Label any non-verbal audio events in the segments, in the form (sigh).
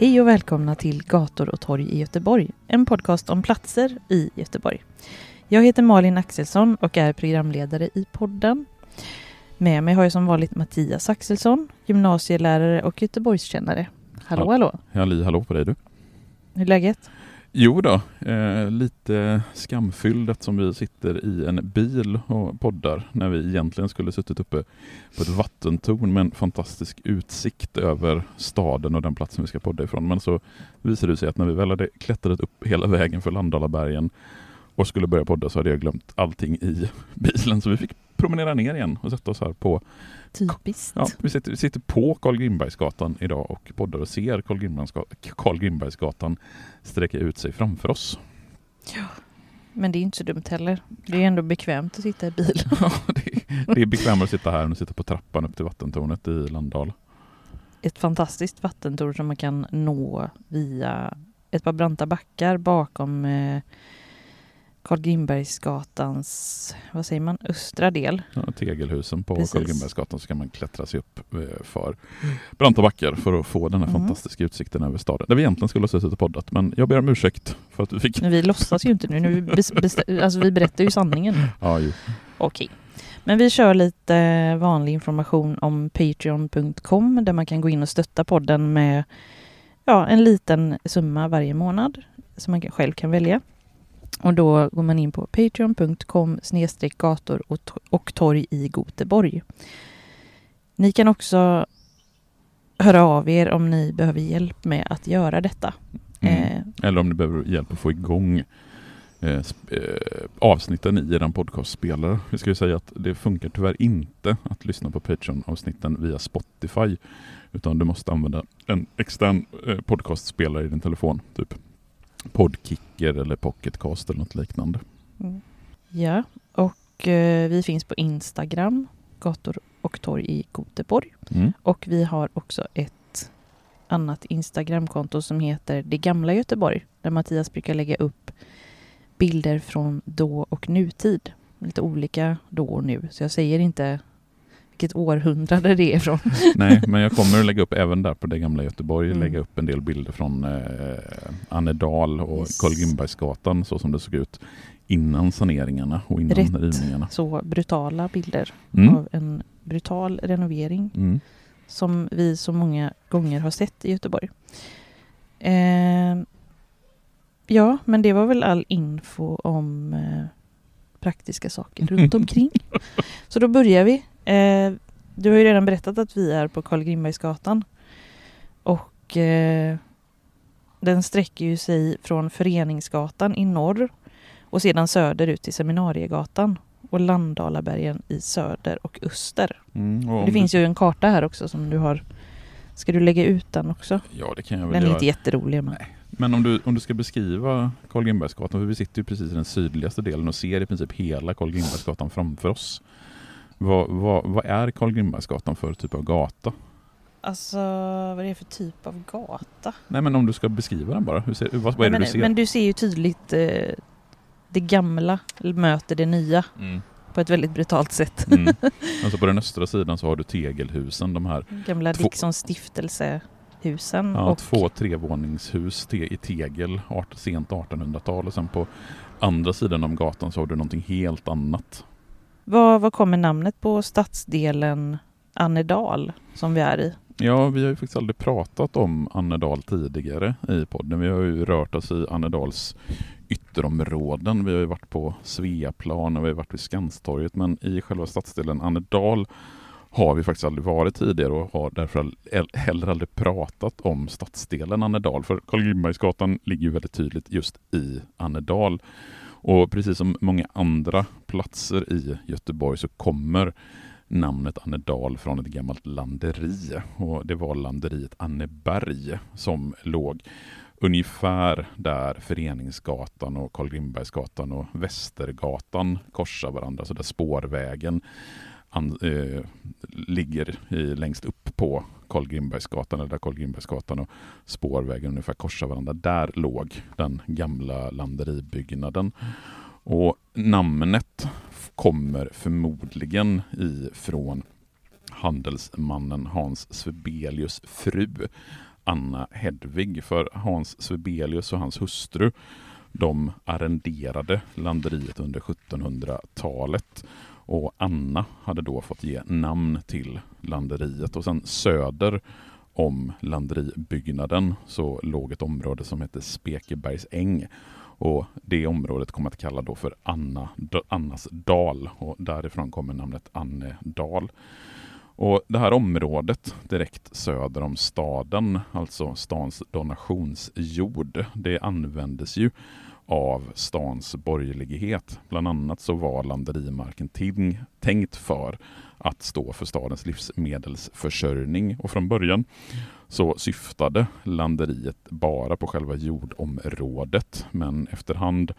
Hej och välkomna till Gator och torg i Göteborg, en podcast om platser i Göteborg. Jag heter Malin Axelsson och är programledare i podden. Med mig har jag som vanligt Mattias Axelsson, gymnasielärare och Göteborgskännare. Hallå, hallå! Halli hallå på dig du. Hur är läget? Jo då, eh, lite skamfylld eftersom vi sitter i en bil och poddar när vi egentligen skulle suttit uppe på ett vattentorn med en fantastisk utsikt över staden och den platsen vi ska podda ifrån. Men så visade det sig att när vi väl hade klättrat upp hela vägen för Landalabergen och skulle börja podda så hade jag glömt allting i bilen så vi fick promenera ner igen och sätta oss här på Typiskt. Ja, vi sitter, sitter på Carl Grimbergsgatan idag och poddar och ser Carl, Grimbergsgatan, Carl Grimbergsgatan sträcka ut sig framför oss. Men det är inte så dumt heller. Det är ändå bekvämt att sitta i bil. (laughs) Ja, det, är- det är bekvämare att sitta här än att sitta på trappan upp till vattentornet i Landal. Ett fantastiskt vattentorn som man kan nå via ett par branta backar bakom eh, Carl Grimbergsgatans, vad säger man, östra del. Ja, tegelhusen på Precis. Carl Grimbergsgatan så kan man klättra sig upp eh, för branta backar för att få den här Mm. fantastiska utsikten över staden. Där vi egentligen skulle ha suttit och poddat men jag ber om ursäkt för att vi fick... Men vi låtsas ju inte nu, nu bes, alltså vi berättar ju sanningen. (laughs) Ja, jo. Okej. Men vi kör lite vanlig information om Patreon.com där man kan gå in och stötta podden med ja, en liten summa varje månad som man själv kan välja. Och då går man in på patreon.com gator och, to- och torg i Goteborg. Ni kan också höra av er om ni behöver hjälp med att göra detta. Mm. Eh, Eller om ni behöver hjälp att få igång eh, eh, avsnitten i er podcastspelare. Vi ska ju säga att det funkar tyvärr inte att lyssna på Patreon-avsnitten via Spotify. Utan du måste använda en extern eh, podcastspelare i din telefon. Typ Podkicker eller Pocketcast eller något liknande. Mm. Ja, och eh, vi finns på Instagram, gator och torg i Göteborg. Mm. Och vi har också ett annat Instagramkonto som heter Det gamla Göteborg. Där Mattias brukar lägga upp bilder från då och nutid. Lite olika då och nu. Så jag säger inte vilket århundrade det är från. (laughs) Nej, men jag kommer att lägga upp även där på det gamla Göteborg, Mm. lägga upp en del bilder från eh, Annedal och Yes. Carl Grimbergsgatan så som det såg ut innan saneringarna och innan Rätt. rivningarna. Så brutala bilder Mm. av en brutal renovering Mm. som vi så många gånger har sett i Göteborg. Eh, ja, men det var väl all info om eh, praktiska saker runt (laughs) omkring. Så då börjar vi. Eh, du har ju redan berättat att vi är på Carl Grimbergsgatan. Och eh, den sträcker ju sig från Föreningsgatan i norr och sedan söderut till Seminariegatan och Landalabergen i söder och öster. Mm, och Det du- finns ju en karta här också som du har. Ska du lägga ut den också? Ja, det kan jag väl Den är göra. inte jätterolig men. Men om du, om du ska beskriva Carl Grimbergsgatan, för vi sitter ju precis i den sydligaste delen och ser i princip hela Carl Grimbergsgatan framför oss. Vad, vad, vad är Carl Grimbergsgatan för typ av gata? Alltså vad är det för typ av gata? Nej men om du ska beskriva den bara, Hur ser, vad, vad är det men, du ser? men du ser ju tydligt eh, det gamla möter det nya Mm. på ett väldigt brutalt sätt. Mm. (laughs) Alltså på den östra sidan så har du tegelhusen, de här Gamla Två- Dicksons stiftelsehusen ja, och två trevåningshus te, i tegel, art, sent 1800-tal och sen på andra sidan om gatan så har du någonting helt annat. Var, var kommer namnet på stadsdelen Annedal som vi är i? Ja, vi har ju faktiskt aldrig pratat om Annedal tidigare i podden. Vi har ju rört oss i Annedals ytterområden. Vi har ju varit på Sveaplan och vi har varit vid Skanstorget men i själva stadsdelen Annedal har vi faktiskt aldrig varit tidigare och har därför heller aldrig pratat om stadsdelen Annedal. För Karl Grimbergsgatan ligger ju väldigt tydligt just i Annedal. Och precis som många andra platser i Göteborg så kommer namnet Annedal från ett gammalt landeri. Och det var landeriet Anneberg som låg ungefär där Föreningsgatan och Karl Grimbergsgatan och Västergatan korsar varandra, så där spårvägen an, eh, ligger i, längst upp på Karl Grimbergsgatan, eller där Karl Grimbergsgatan och spårvägen ungefär korsar varandra. Där låg den gamla landeribyggnaden. Och namnet kommer förmodligen ifrån handelsmannen Hans Svebelius fru Anna Hedvig. För Hans Svebelius och hans hustru de arrenderade landeriet under 1700-talet och Anna hade då fått ge namn till landeriet och sen söder om landeribyggnaden så låg ett område som hette Spekebergs äng. Och det området kom att kalla då för Anna, Annas dal och därifrån kommer namnet Annedal. Och det här området direkt söder om staden, alltså stans donationsjord, det användes ju av stans borgerlighet. Bland annat så var landerimarken tänkt för att stå för stadens livsmedelsförsörjning och från början så syftade landeriet bara på själva jordområdet men efterhand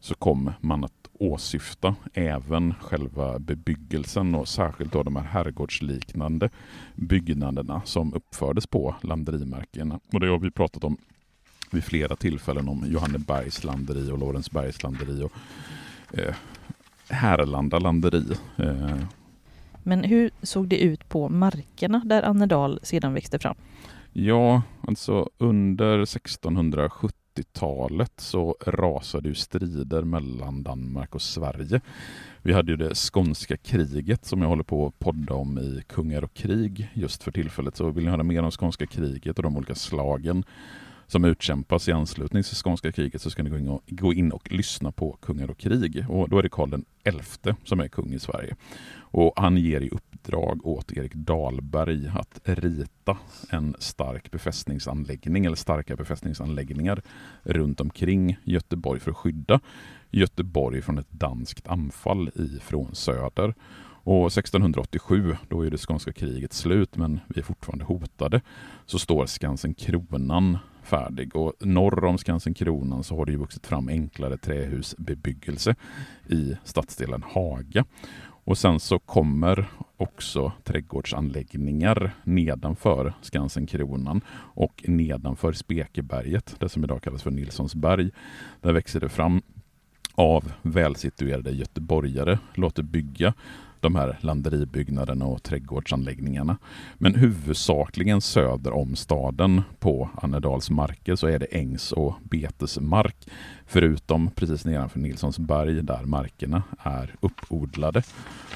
så kom man att åsyfta även själva bebyggelsen och särskilt då de här herrgårdsliknande byggnaderna som uppfördes på landerimarkerna. Och det har vi pratat om vid flera tillfällen om Johannebergs landeri och Lorensbergs landeri och eh, Härlanda landeri. Eh. Men hur såg det ut på markerna där Annedal sedan växte fram? Ja, alltså under 1670-talet så rasade ju strider mellan Danmark och Sverige. Vi hade ju det skånska kriget som jag håller på att podda om i Kungar och krig just för tillfället. Så vill ni höra mer om skånska kriget och de olika slagen som utkämpas i anslutning till skånska kriget så ska ni gå in och, gå in och lyssna på Kungar och krig. Och då är det Karl den som är kung i Sverige. Och han ger i uppdrag åt Erik Dahlberg att rita en stark befästningsanläggning eller starka befästningsanläggningar runt omkring Göteborg för att skydda Göteborg från ett danskt anfall ifrån söder. Och 1687, då är det skånska kriget slut men vi är fortfarande hotade, så står Skansen Kronan färdig. Och norr om Skansen Kronan så har det ju vuxit fram enklare trähusbebyggelse i stadsdelen Haga. Och sen så kommer också trädgårdsanläggningar nedanför Skansen Kronan och nedanför Spekeberget, det som idag kallas för Nilssonsberg. Där växer det fram av välsituerade göteborgare, låter bygga de här landeribyggnaderna och trädgårdsanläggningarna. Men huvudsakligen söder om staden på Annedals marker så är det ängs och betesmark. Förutom precis nedanför Nilssonsberg där markerna är uppodlade.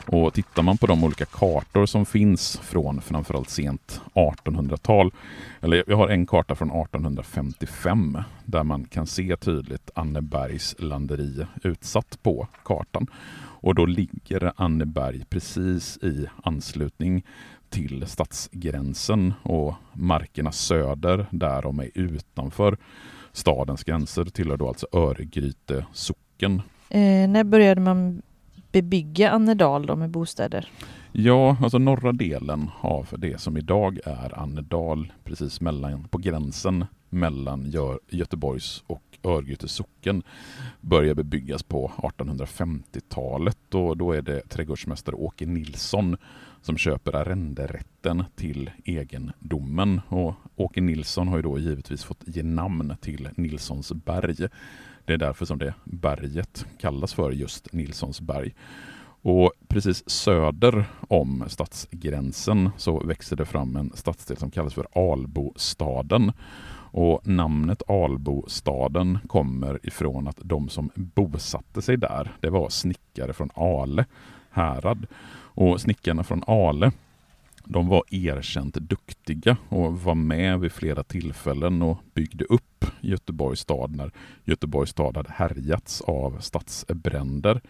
Och tittar man på de olika kartor som finns från framförallt sent 1800-tal, eller jag har en karta från 1855 där man kan se tydligt Annebergs landeri utsatt på kartan. Och då ligger Anneberg precis i anslutning till stadsgränsen och markerna söder därom är utanför stadens gränser tillhör då alltså Örgryte socken. Eh, när började man bebygga Annedal då med bostäder? Ja, alltså norra delen av det som idag är Annedal, precis mellan, på gränsen mellan Göteborgs och Örgryte socken börjar bebyggas på 1850-talet och då är det trädgårdsmästare Åke Nilsson som köper arrenderätten till egendomen. Och Åke Nilsson har ju då givetvis fått ge namn till Nilssons berg. Det är därför som det berget kallas för just Nilssons berg. Och precis söder om stadsgränsen så växer det fram en stadsdel som kallas för Albostaden. Och namnet Albostaden kommer ifrån att de som bosatte sig där, det var snickare från Ale härad. Och snickarna från Ale De var erkänt duktiga och var med vid flera tillfällen och byggde upp Göteborgs stad när Göteborgs stad hade härjats av stadsbränder.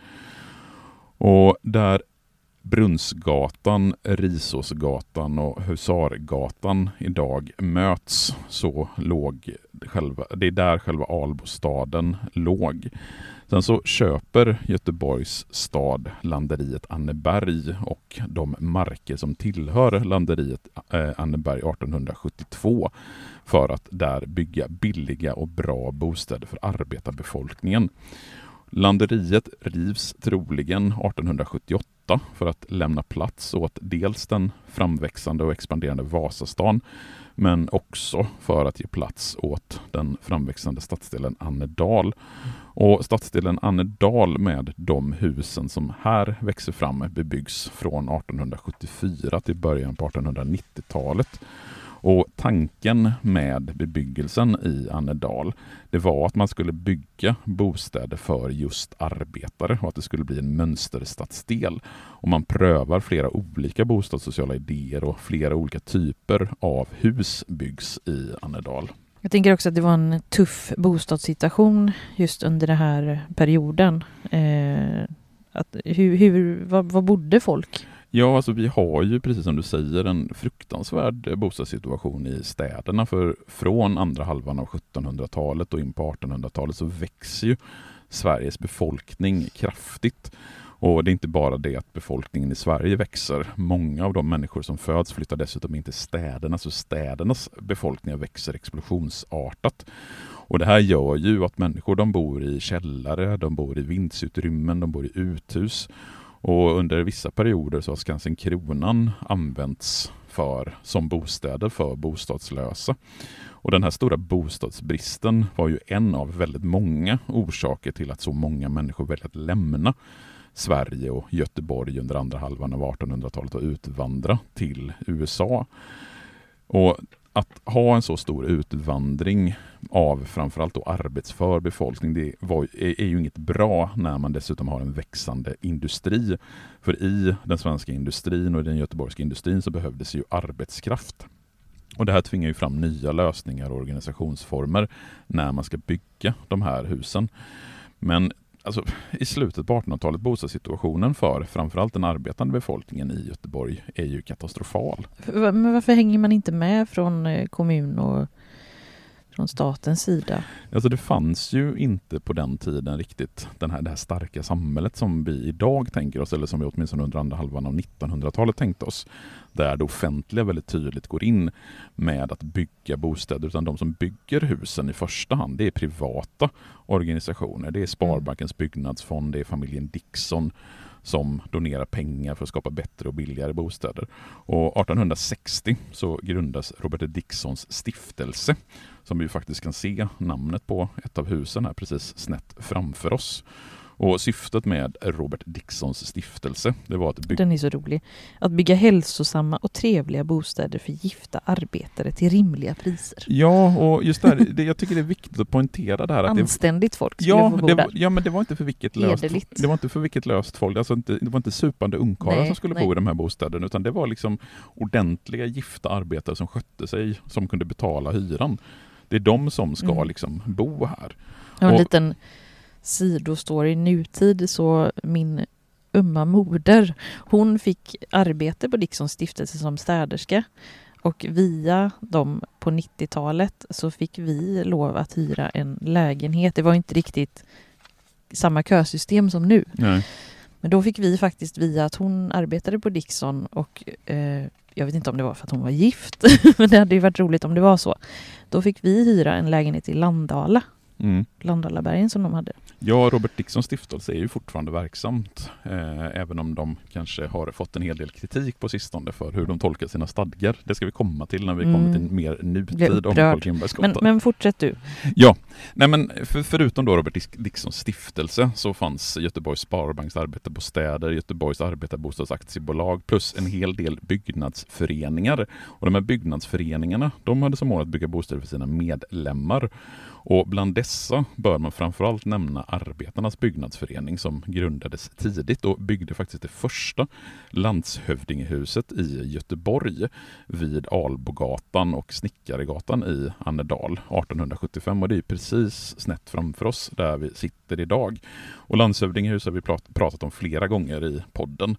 Och där Brunnsgatan, Risåsgatan och Husargatan idag möts så låg själva, det är där själva Albostaden låg. Sen så köper Göteborgs stad landeriet Anneberg och de marker som tillhör landeriet eh, Anneberg 1872 för att där bygga billiga och bra bostäder för arbetarbefolkningen. Landeriet rivs troligen 1878 för att lämna plats åt dels den framväxande och expanderande Vasastan men också för att ge plats åt den framväxande stadsdelen Annedal. Och stadsdelen Annedal med de husen som här växer fram bebyggs från 1874 till början på 1890-talet. Och tanken med bebyggelsen i Annedal, det var att man skulle bygga bostäder för just arbetare och att det skulle bli en mönsterstadsdel. Och man prövar flera olika bostadssociala idéer och flera olika typer av hus byggs i Annedal. Jag tänker också att det var en tuff bostadssituation just under den här perioden. Eh, att hur, hur, var, var bodde folk? Ja, alltså vi har ju precis som du säger en fruktansvärd eh, bostadssituation i städerna. För från andra halvan av 1700-talet och in på 1800-talet så växer ju Sveriges befolkning kraftigt. Och det är inte bara det att befolkningen i Sverige växer. Många av de människor som föds flyttar dessutom in till städerna, så städernas befolkningar växer explosionsartat. Och det här gör ju att människor de bor i källare, de bor i vindsutrymmen, de bor i uthus. Och under vissa perioder så har Skansen Kronan använts för, som bostäder för bostadslösa. Och den här stora bostadsbristen var ju en av väldigt många orsaker till att så många människor väljer att lämna Sverige och Göteborg under andra halvan av 1800-talet och utvandra till USA. Och att ha en så stor utvandring av framförallt då arbetsför befolkning, det var, är, är, ju inget bra när man dessutom har en växande industri. För i den svenska industrin och i den göteborgska industrin så behövdes ju arbetskraft. Och Det här tvingar ju fram nya lösningar och organisationsformer när man ska bygga de här husen. Men alltså, i slutet på 1800-talet, bostadssituationen för framförallt den arbetande befolkningen i Göteborg är ju katastrofal. Men varför hänger man inte med från eh, kommun och från statens sida? Alltså det fanns ju inte på den tiden riktigt den här, det här starka samhället som vi idag tänker oss, eller som vi åtminstone under andra halvan av 1900-talet tänkte oss. Där det offentliga väldigt tydligt går in med att bygga bostäder, utan de som bygger husen i första hand, det är privata organisationer. Det är Sparbankens byggnadsfond, det är familjen Dixon som donerar pengar för att skapa bättre och billigare bostäder. Och 1860 så grundas Robert Dixons stiftelse som vi faktiskt kan se namnet på ett av husen här precis snett framför oss. Och syftet med Robert Dixons stiftelse, det var att bygga... Den är så rolig. Att bygga hälsosamma och trevliga bostäder för gifta arbetare till rimliga priser. Ja, och just det, här, det jag tycker det är viktigt att poängtera det här. Att Anständigt det, folk skulle ja, få bo där. Ja, men det var inte för vilket löst, det var inte för vilket löst folk, alltså inte, det var inte supande ungkarlar som skulle nej. bo i de här bostäderna, utan det var liksom ordentliga gifta arbetare som skötte sig, som kunde betala hyran. Det är de som ska mm. liksom bo här. Har en liten sidostory i nutid så min umma moder, hon fick arbete på Dixons stiftelse som städerska och via dem på 90-talet så fick vi lov att hyra en lägenhet. Det var inte riktigt samma kösystem som nu. Nej. Men då fick vi faktiskt via att hon arbetade på Dixon och eh, jag vet inte om det var för att hon var gift, (laughs) men det hade ju varit roligt om det var så. Då fick vi hyra en lägenhet i Landala, mm. Landalabergen som de hade. Ja, Robert Dixons stiftelse är ju fortfarande verksamt, eh, även om de kanske har fått en hel del kritik på sistone för hur de tolkar sina stadgar. Det ska vi komma till när vi mm. kommer till mer nutid om Carl men, men fortsätt du. Ja, nej men för, förutom då Robert Dixons stiftelse så fanns Göteborgs Sparbanks arbetarbostäder, Göteborgs arbetabostadsaktiebolag plus en hel del byggnadsföreningar. Och de här byggnadsföreningarna, de hade som mål att bygga bostäder för sina medlemmar. Och bland dessa bör man framförallt nämna Arbetarnas byggnadsförening som grundades tidigt och byggde faktiskt det första landshövdingehuset i Göteborg vid Albogatan och Snickaregatan i Annedal 1875 och det är precis snett framför oss där vi sitter idag. Och landshövdingehus har vi pratat om flera gånger i podden.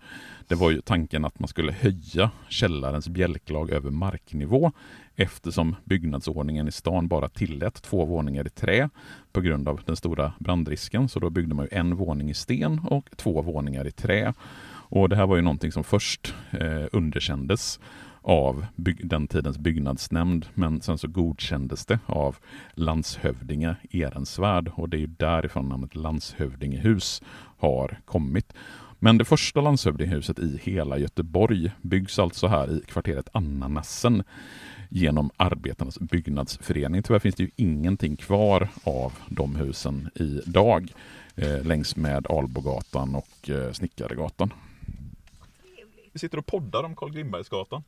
Det var ju tanken att man skulle höja källarens bjälklag över marknivå eftersom byggnadsordningen i stan bara tillät två våningar i trä på grund av den stora brandrisken. Så då byggde man ju en våning i sten och två våningar i trä. Och Det här var ju någonting som först eh, underkändes av den tidens byggnadsnämnd men sen så godkändes det av landshövdinge Ehrensvärd och det är ju därifrån namnet landshövdingehus har kommit. Men det första landshövdingehuset i hela Göteborg byggs alltså här i kvarteret Annanassen genom Arbetarnas byggnadsförening. Tyvärr finns det ju ingenting kvar av de husen idag eh, längs med Albogatan och eh, Snickaregatan. Vi sitter och poddar om Carl Grimbergsgatan.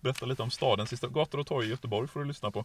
Berätta lite om stadens sista gator och torg i Göteborg får du lyssna på.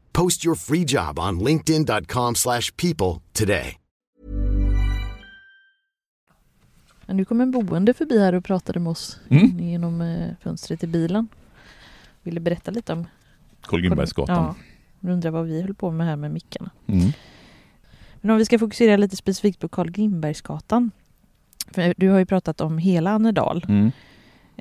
Post your free job on linkedin.com slash people today. Nu kom en boende förbi här och pratade med oss mm. genom eh, fönstret i bilen. Ville berätta lite om Carl Grimbergsgatan. Ja, undrar vad vi höll på med här med mickarna. Mm. Men om vi ska fokusera lite specifikt på Carl Grimbergsgatan. För du har ju pratat om hela Annedal. Mm.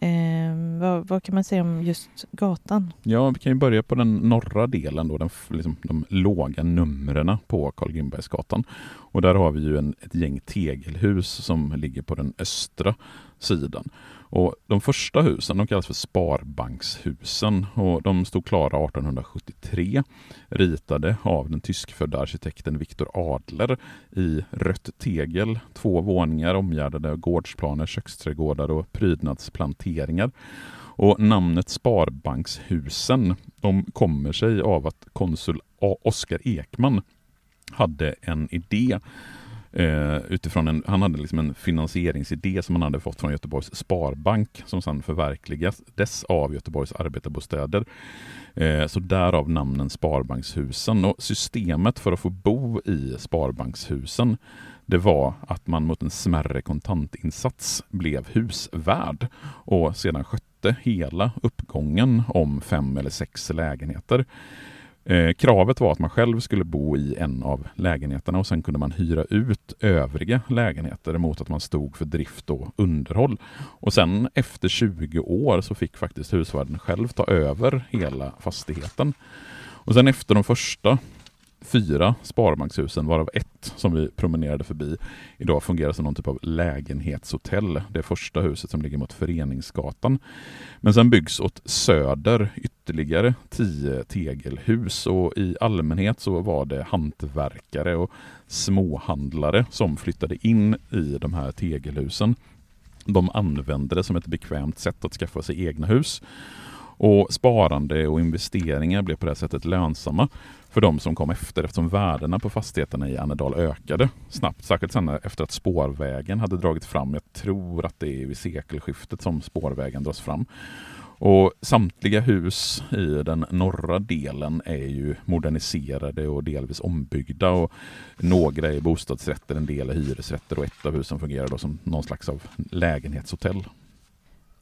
Eh, vad, vad, kan man säga om just gatan? Ja, vi kan ju börja på den norra delen, då, den, liksom, de låga numren på Karl Grimbergsgatan. Och där har vi ju en, ett gäng tegelhus som ligger på den östra sidan. Och de första husen de kallas för Sparbankshusen och de stod klara 1873, ritade av den tyskfödda arkitekten Viktor Adler i rött tegel, två våningar omgärdade av gårdsplaner, köksträdgårdar och prydnadsplanteringar. Och namnet Sparbankshusen de kommer sig av att konsul Oskar Ekman hade en idé Eh, utifrån en, han hade liksom en finansieringsidé som han hade fått från Göteborgs Sparbank som sedan förverkligades av Göteborgs arbetarbostäder. Eh, så därav namnen Sparbankshusen. Och systemet för att få bo i Sparbankshusen det var att man mot en smärre kontantinsats blev husvärd och sedan skötte hela uppgången om fem eller sex lägenheter. Eh, kravet var att man själv skulle bo i en av lägenheterna och sen kunde man hyra ut övriga lägenheter mot att man stod för drift och underhåll. Och sen efter 20 år så fick faktiskt husvärden själv ta över hela fastigheten. Och sen efter de första fyra Sparbankshusen, varav ett som vi promenerade förbi, idag fungerar som någon typ av lägenhetshotell. Det första huset som ligger mot Föreningsgatan. Men sen byggs åt söder ytterligare tio tegelhus och i allmänhet så var det hantverkare och småhandlare som flyttade in i de här tegelhusen. De använde det som ett bekvämt sätt att skaffa sig egna hus. Och Sparande och investeringar blev på det sättet lönsamma för de som kom efter eftersom värdena på fastigheterna i Annedal ökade snabbt. Särskilt sen efter att spårvägen hade dragit fram. Jag tror att det är vid sekelskiftet som spårvägen dras fram. Och Samtliga hus i den norra delen är ju moderniserade och delvis ombyggda. Och några är bostadsrätter, en del är hyresrätter och ett av husen fungerar då som någon slags av lägenhetshotell.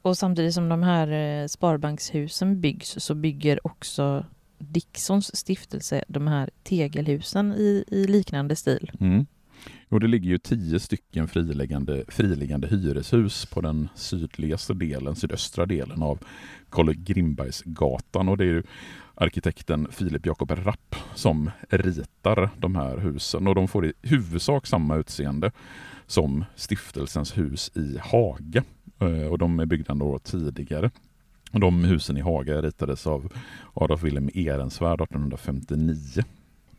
Och samtidigt som de här eh, sparbankshusen byggs så bygger också Dicksons stiftelse de här tegelhusen i, i liknande stil? Mm. Och det ligger ju tio stycken friliggande, friliggande hyreshus på den sydligaste delen, sydöstra delen av Karl Grimbergsgatan och det är ju arkitekten Filip Jakob Rapp som ritar de här husen och de får i huvudsak samma utseende som stiftelsens hus i Haga Eh, och de är byggda några år tidigare. De husen i Haga ritades av Adolf Wilhelm Ehrensvärd 1859.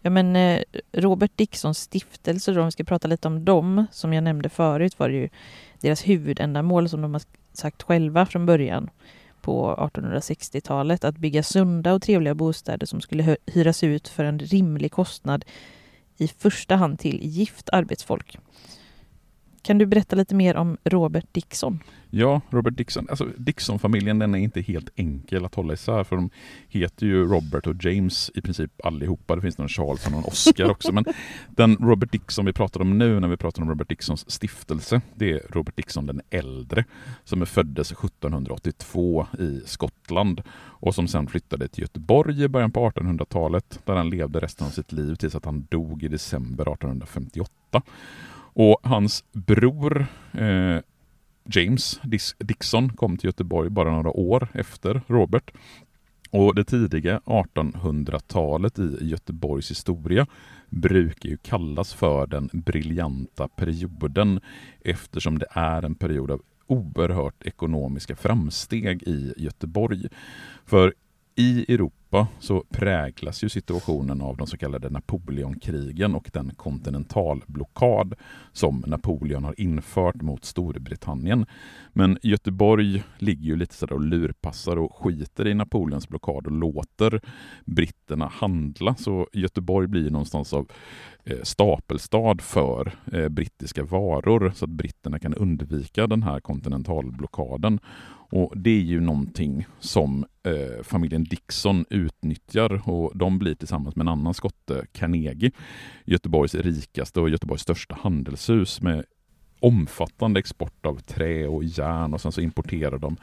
Ja men eh, Robert Dicksons stiftelse, då, om vi ska prata lite om dem, som jag nämnde förut, var det ju deras huvudändamål som de har sagt själva från början på 1860-talet, att bygga sunda och trevliga bostäder som skulle hyras ut för en rimlig kostnad i första hand till gift arbetsfolk. Kan du berätta lite mer om Robert Dickson? Ja, Robert Dixon. Alltså Dixon-familjen den är inte helt enkel att hålla isär för de heter ju Robert och James i princip allihopa. Det finns någon Charles och någon Oscar (laughs) också. Men den Robert Dixon vi pratar om nu när vi pratar om Robert Dixons stiftelse, det är Robert Dixon den äldre som föddes 1782 i Skottland och som sen flyttade till Göteborg i början på 1800-talet där han levde resten av sitt liv tills att han dog i december 1858. Och hans bror eh, James Dixon kom till Göteborg bara några år efter Robert. Och det tidiga 1800-talet i Göteborgs historia brukar ju kallas för den briljanta perioden eftersom det är en period av oerhört ekonomiska framsteg i Göteborg. För i Europa så präglas ju situationen av de så kallade Napoleonkrigen och den kontinentalblockad som Napoleon har infört mot Storbritannien. Men Göteborg ligger ju lite sådär och lurpassar och skiter i Napoleons blockad och låter britterna handla. Så Göteborg blir någonstans av eh, stapelstad för eh, brittiska varor så att britterna kan undvika den här kontinentalblockaden. Och Det är ju någonting som eh, familjen Dixon utnyttjar och de blir tillsammans med en annan skotte, Carnegie, Göteborgs rikaste och Göteborgs största handelshus med omfattande export av trä och järn och sen så importerar de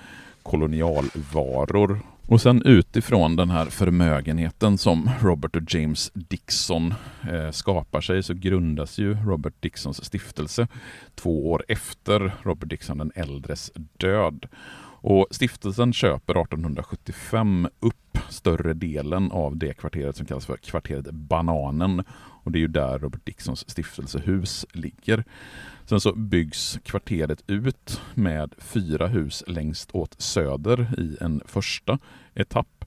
kolonialvaror. Och sen utifrån den här förmögenheten som Robert och James Dixon eh, skapar sig så grundas ju Robert Dixons stiftelse två år efter Robert Dixon den äldres död. Och stiftelsen köper 1875 upp större delen av det kvarteret som kallas för kvarteret Bananen. Och det är ju där Robert Dicksons stiftelsehus ligger. Sen så byggs kvarteret ut med fyra hus längst åt söder i en första etapp.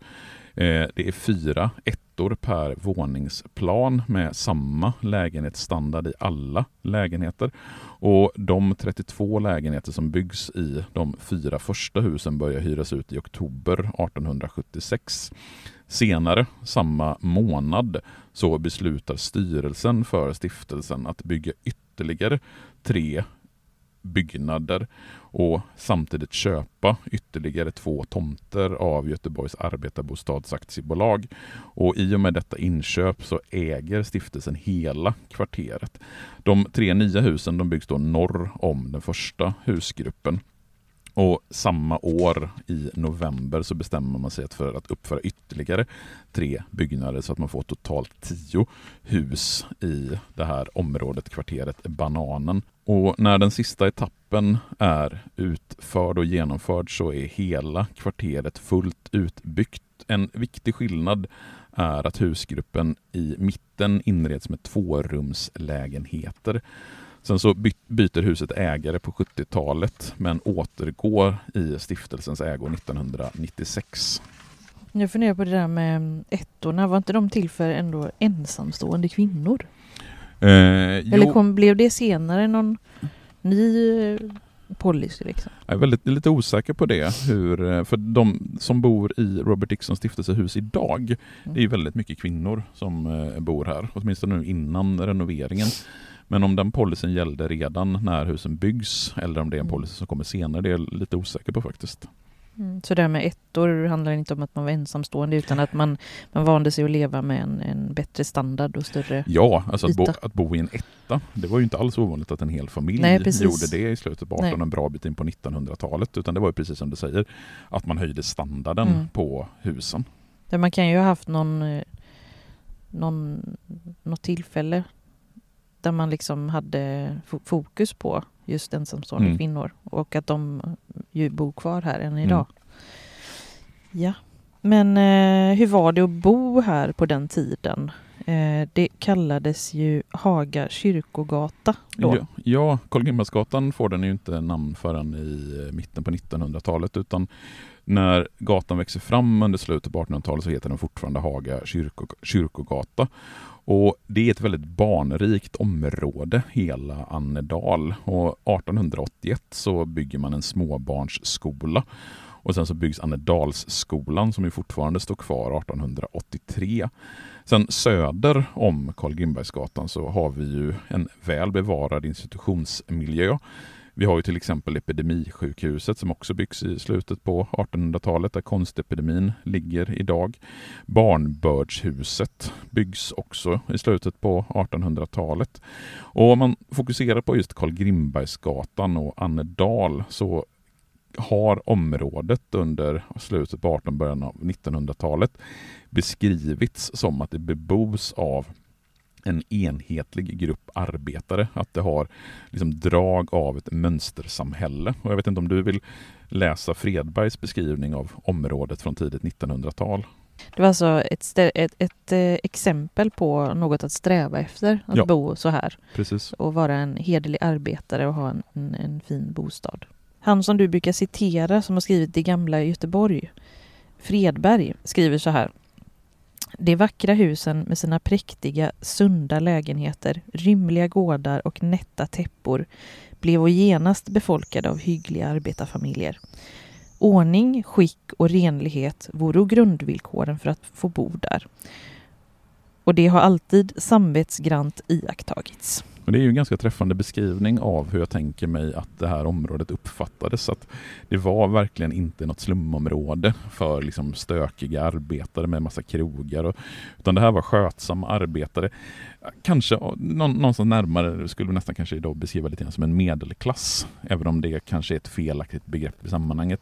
Eh, det är fyra ett ettor per våningsplan med samma lägenhetsstandard i alla lägenheter. Och De 32 lägenheter som byggs i de fyra första husen börjar hyras ut i oktober 1876. Senare samma månad så beslutar styrelsen för stiftelsen att bygga ytterligare tre byggnader och samtidigt köpa ytterligare två tomter av Göteborgs arbetarbostadsaktiebolag. Och I och med detta inköp så äger stiftelsen hela kvarteret. De tre nya husen de byggs då norr om den första husgruppen. Och samma år i november så bestämmer man sig för att uppföra ytterligare tre byggnader så att man får totalt tio hus i det här området, kvarteret Bananen. Och när den sista etappen är utförd och genomförd så är hela kvarteret fullt utbyggt. En viktig skillnad är att husgruppen i mitten inreds med tvårumslägenheter. Sen så byter huset ägare på 70-talet men återgår i stiftelsens ägo 1996. Jag funderar på det där med mm, ettorna, var inte de till för ändå ensamstående kvinnor? Eh, Eller kom, blev det senare någon ny eh, policy? Liksom? Jag är väldigt, lite osäker på det. Hur, eh, för de som bor i Robert Dixons stiftelsehus idag, mm. det är väldigt mycket kvinnor som eh, bor här, åtminstone nu innan renoveringen. Men om den policyn gällde redan när husen byggs eller om det är en policy som kommer senare, det är jag lite osäker på faktiskt. Mm, så det här med ettor handlar inte om att man var ensamstående utan att man, man vande sig att leva med en, en bättre standard och större Ja, alltså att bo, att bo, i en etta, det var ju inte alls ovanligt att en hel familj Nej, gjorde det i slutet på 1800 en bra bit in på 1900-talet utan det var ju precis som du säger att man höjde standarden mm. på husen. Där man kan ju ha haft någon, eh, någon, något tillfälle där man liksom hade fo- fokus på just ensamstående Mm. kvinnor och att de ju bor kvar här än Mm. idag. Ja, men eh, hur var det att bo här på den tiden? Eh, det kallades ju Haga kyrkogata då. Ja, ja Grimbergsgatan får den ju inte namn förrän i eh, mitten på 1900-talet utan när gatan växer fram under slutet på 1800-talet så heter den fortfarande Haga kyrko, kyrkogata. Och det är ett väldigt barnrikt område, hela Annedal. Och 1881 så bygger man en småbarnsskola. Och sen så byggs Annedalsskolan som ju fortfarande står kvar 1883. Sen söder om Karl Grimbergsgatan så har vi ju en väl bevarad institutionsmiljö. Vi har ju till exempel Epidemisjukhuset som också byggs i slutet på 1800-talet där konstepidemin ligger idag. Barnbördshuset byggs också i slutet på 1800-talet. Och om man fokuserar på just Karl Grimbergsgatan och Annedal så har området under slutet på 1800-talet, början av 1900-talet beskrivits som att det bebos av en enhetlig grupp arbetare, att det har liksom drag av ett mönstersamhälle. Och jag vet inte om du vill läsa Fredbergs beskrivning av området från tidigt 1900-tal? Det var alltså ett, ett, ett eh, exempel på något att sträva efter, att Ja. bo så här Precis. och vara en hederlig arbetare och ha en, en, en fin bostad. Han som du brukar citera som har skrivit Det gamla Göteborg, Fredberg, skriver så här. De vackra husen med sina präktiga, sunda lägenheter, rymliga gårdar och nätta täppor blev och genast befolkade av hyggliga arbetarfamiljer. Ordning, skick och renlighet vore grundvillkoren för att få bo där. Och det har alltid samvetsgrant iakttagits. Men det är ju en ganska träffande beskrivning av hur jag tänker mig att det här området uppfattades. Att det var verkligen inte något slumområde för liksom stökiga arbetare med massa krogar. Och, utan det här var skötsamma arbetare. Kanske någon, någonstans närmare skulle vi nästan kanske idag beskriva lite grann som en medelklass. Även om det kanske är ett felaktigt begrepp i sammanhanget.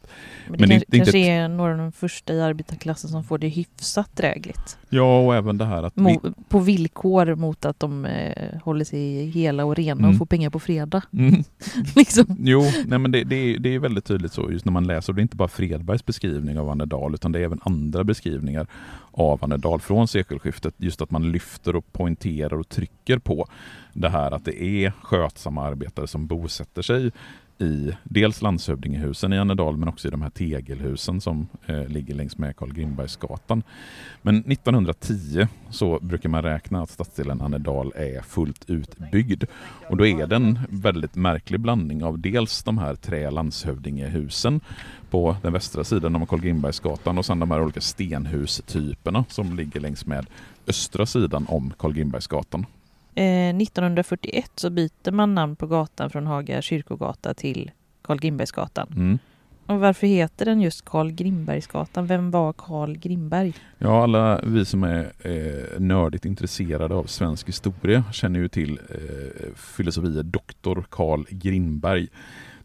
Men det, Men det är kan, inte- det kanske är några av de första i arbetarklassen som får det hyfsat drägligt. Ja, och även det här att... Vi, Mo, på villkor mot att de eh, håller sig hela och rena Mm. och får pengar på fredag. (laughs) mm, (laughs) liksom. Jo, nej men det, det, är, det är väldigt tydligt så just när man läser. Och det är inte bara Fredbergs beskrivning av Annedal utan det är även andra beskrivningar av Annedal från sekelskiftet. Just att man lyfter och poängterar och trycker på det här att det är skötsamma arbetare som bosätter sig i dels landshövdingehusen i Annedal men också i de här tegelhusen som eh, ligger längs med Karl Grimbergsgatan. Men 1910 så brukar man räkna att stadsdelen Annedal är fullt utbyggd. Och då är det en väldigt märklig blandning av dels de här tre landshövdingehusen på den västra sidan om Karl Grimbergsgatan och sen de här olika stenhustyperna som ligger längs med östra sidan om Karl Grimbergsgatan. Eh, 1941 så byter man namn på gatan från Haga kyrkogata till Karl Grimbergsgatan. Mm. Och varför heter den just Karl Grimbergsgatan? Vem var Karl Grimberg? Ja, alla vi som är eh, nördigt intresserade av svensk historia känner ju till eh, filosofie doktor Karl Grimberg.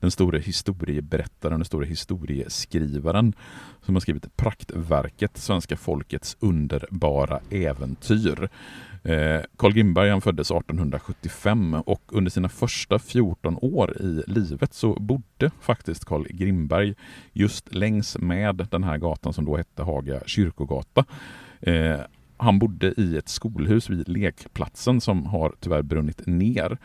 Den store historieberättaren, den store historieskrivaren som har skrivit praktverket Svenska folkets underbara äventyr. Eh, Karl Grimberg han föddes 1875 och under sina första 14 år i livet så bodde faktiskt Karl Grimberg just längs med den här gatan som då hette Haga kyrkogata. Eh, han bodde i ett skolhus vid lekplatsen som har tyvärr brunnit ner.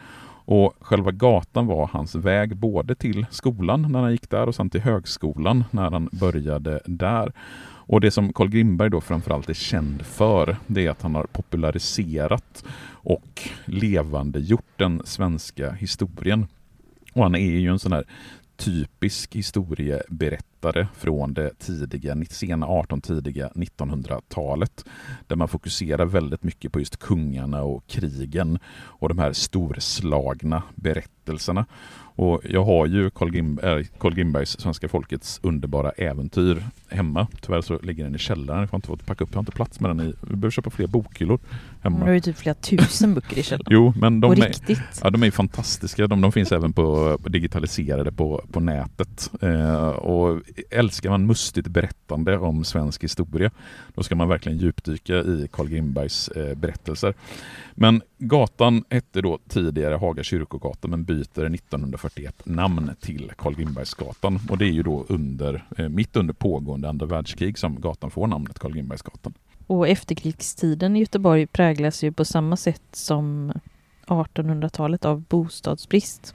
Och själva gatan var hans väg både till skolan när han gick där och sen till högskolan när han började där. Och det som Carl Grimberg då framförallt är känd för det är att han har populariserat och levandegjort den svenska historien. Och han är ju en sån här typisk historieberättare från det tidiga, sena 18 tidiga 1900-talet. Där man fokuserar väldigt mycket på just kungarna och krigen och de här storslagna berättelserna. Och jag har ju Carl, Grim, äh, Carl Grimbergs Svenska folkets underbara äventyr hemma. Tyvärr så ligger den i källaren. Jag har inte fått packa upp, jag har inte plats med den i. Vi behöver köpa fler bokhyllor Du har hemma. ju typ flera tusen böcker i källaren. (laughs) Jo, men de På är, riktigt. Ja, de är fantastiska. De, de finns även på digitaliserade på, på nätet. Eh, och älskar man mustigt berättande om svensk historia, då ska man verkligen djupdyka i Carl Grimbergs eh, berättelser. Men gatan hette då tidigare Haga kyrkogata men byter 1941 namn till Carl Grimbergsgatan och det är ju då under, eh, mitt under pågående andra världskrig som gatan får namnet Carl Grimbergsgatan. Och efterkrigstiden i Göteborg präglas ju på samma sätt som 1800-talet av bostadsbrist.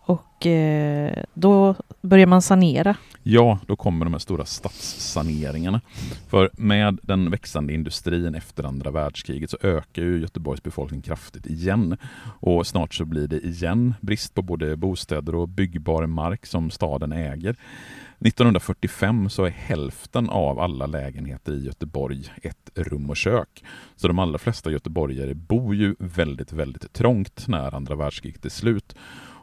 Och eh, då börjar man sanera. Ja, då kommer de här stora stadssaneringarna. För med den växande industrin efter andra världskriget så ökar ju Göteborgs befolkning kraftigt igen. Och snart så blir det igen brist på både bostäder och byggbar mark som staden äger. 1945 så är hälften av alla lägenheter i Göteborg ett rum och kök. Så de allra flesta göteborgare bor ju väldigt, väldigt trångt när andra världskriget är slut.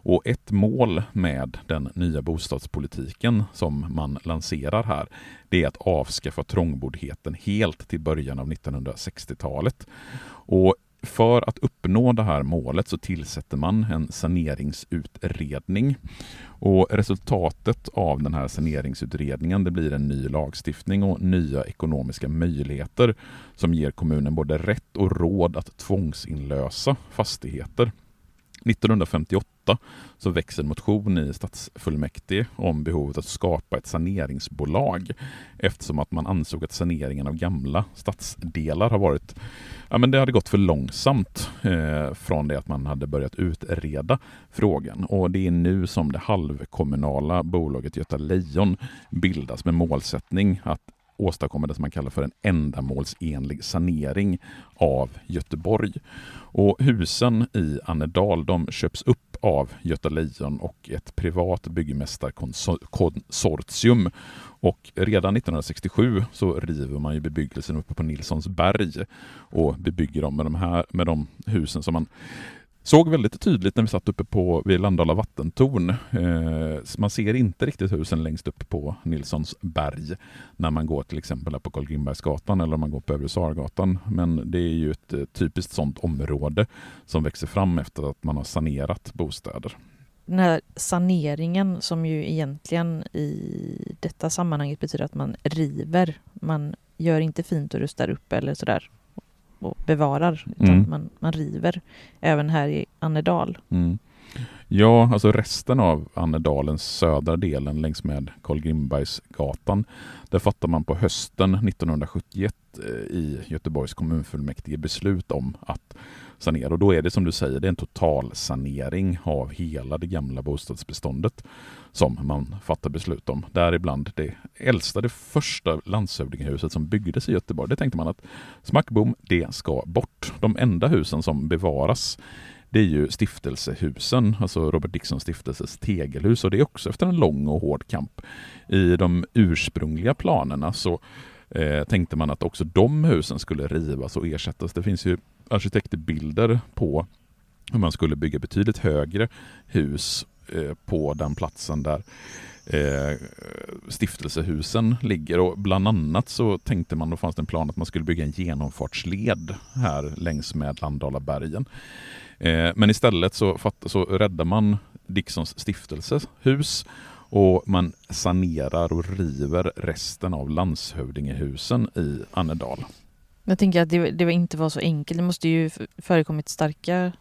Och ett mål med den nya bostadspolitiken som man lanserar här, det är att avskaffa trångboddheten helt till början av 1960-talet. Och för att uppnå det här målet så tillsätter man en saneringsutredning. Och resultatet av den här saneringsutredningen det blir en ny lagstiftning och nya ekonomiska möjligheter som ger kommunen både rätt och råd att tvångsinlösa fastigheter. 1958 så väcks en motion i stadsfullmäktige om behovet att skapa ett saneringsbolag eftersom att man ansåg att saneringen av gamla stadsdelar har varit ja, men det hade gått för långsamt eh, från det att man hade börjat utreda frågan. Och det är nu som det halvkommunala bolaget Göta Lejon bildas med målsättning att åstadkomma det som man kallar för en ändamålsenlig sanering av Göteborg. Och husen i Annedal de köps upp av Göta Lejon och ett privat byggmästarkonsortium. Och redan 1967 så river man ju bebyggelsen uppe på Nilssons berg och bebygger dem med de här med de husen som man Såg väldigt tydligt när vi satt uppe på vid Landala vattentorn. Eh, man ser inte riktigt husen längst upp på Nilssons berg när man går till exempel på Karl Grimbergsgatan eller om man går på Övre Sargatan. Men det är ju ett eh, typiskt sådant område som växer fram efter att man har sanerat bostäder. Den här saneringen som ju egentligen i detta sammanhanget betyder att man river. Man gör inte fint och rustar upp eller sådär och bevarar, utan mm. man, man river även här i Annedal. Mm. Ja, alltså resten av Annedalens södra delen längs med Carl Grimbergsgatan, där fattar man på hösten 1971 Eh, i Göteborgs kommunfullmäktige beslut om att sanera. Och då är det som du säger, det är en total sanering av hela det gamla bostadsbeståndet som man fattar beslut om. Däribland det äldsta, det första landshövdingehuset som byggdes i Göteborg. Det tänkte man att smackbom, det ska bort. De enda husen som bevaras det är ju stiftelsehusen, alltså Robert Dickson stiftelses tegelhus och det är också efter en lång och hård kamp. I de ursprungliga planerna så eh, tänkte man att också de husen skulle rivas och ersättas. Det finns ju arkitektbilder på hur man skulle bygga betydligt högre hus eh, på den platsen där eh, stiftelsehusen ligger och bland annat så tänkte man, då fanns det en plan att man skulle bygga en genomfartsled här längs med Landalabergen. Eh, men istället så, så räddar man Dicksons stiftelsehus och man sanerar och river resten av landshövdingehusen i Annedal. Jag tänker att det, det inte var så enkelt. Det måste ju förekommit starka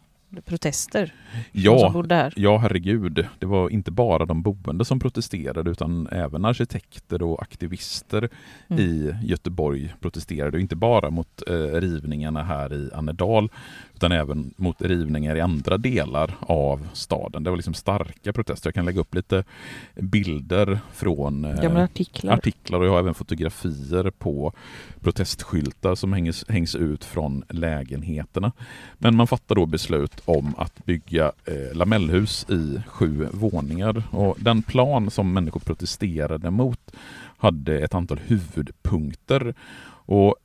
protester? Ja, ja, herregud. Det var inte bara de boende som protesterade utan även arkitekter och aktivister mm. i Göteborg protesterade. Inte bara mot eh, rivningarna här i Annedal utan även mot rivningar i andra delar av staden. Det var liksom starka protester. Jag kan lägga upp lite bilder från eh, artiklar. artiklar och jag har även fotografier på protestskyltar som hängs, hängs ut från lägenheterna. Men man fattar då beslut om att bygga eh, lamellhus i sju våningar och den plan som människor protesterade mot hade ett antal huvudpunkter. Och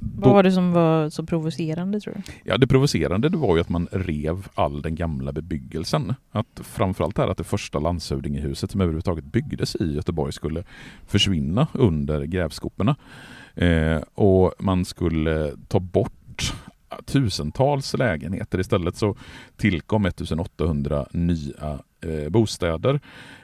vad var det som var så provocerande tror du? Ja, det provocerande det var ju att man rev all den gamla bebyggelsen. Att framförallt här att det första landshövdingehuset som överhuvudtaget byggdes i Göteborg skulle försvinna under grävskoporna. Eh, och man skulle ta bort tusentals lägenheter. Istället så tillkom 1800 nya eh, bostäder.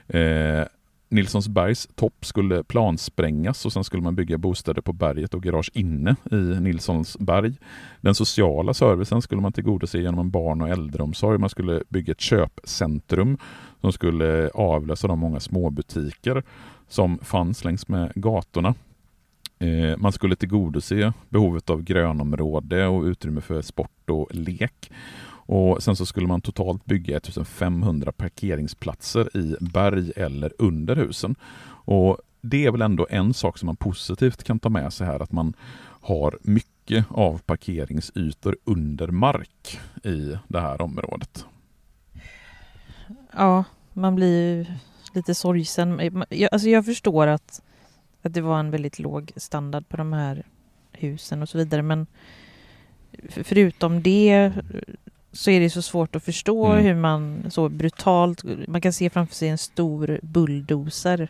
Eh, Nilssonsbergs topp skulle plansprängas och sen skulle man bygga bostäder på berget och garage inne i Nilssonsberg. Den sociala servicen skulle man tillgodose genom en barn och äldreomsorg. Man skulle bygga ett köpcentrum som skulle avlösa de många småbutiker som fanns längs med gatorna. Eh, man skulle tillgodose behovet av grönområde och utrymme för sport och lek. Och Sen så skulle man totalt bygga 1500 parkeringsplatser i berg eller under husen. Och Det är väl ändå en sak som man positivt kan ta med sig här, att man har mycket av parkeringsytor under mark i det här området. Ja, man blir lite sorgsen. Jag, alltså jag förstår att, att det var en väldigt låg standard på de här husen och så vidare, men förutom det så är det så svårt att förstå mm. hur man så brutalt, man kan se framför sig en stor bulldozer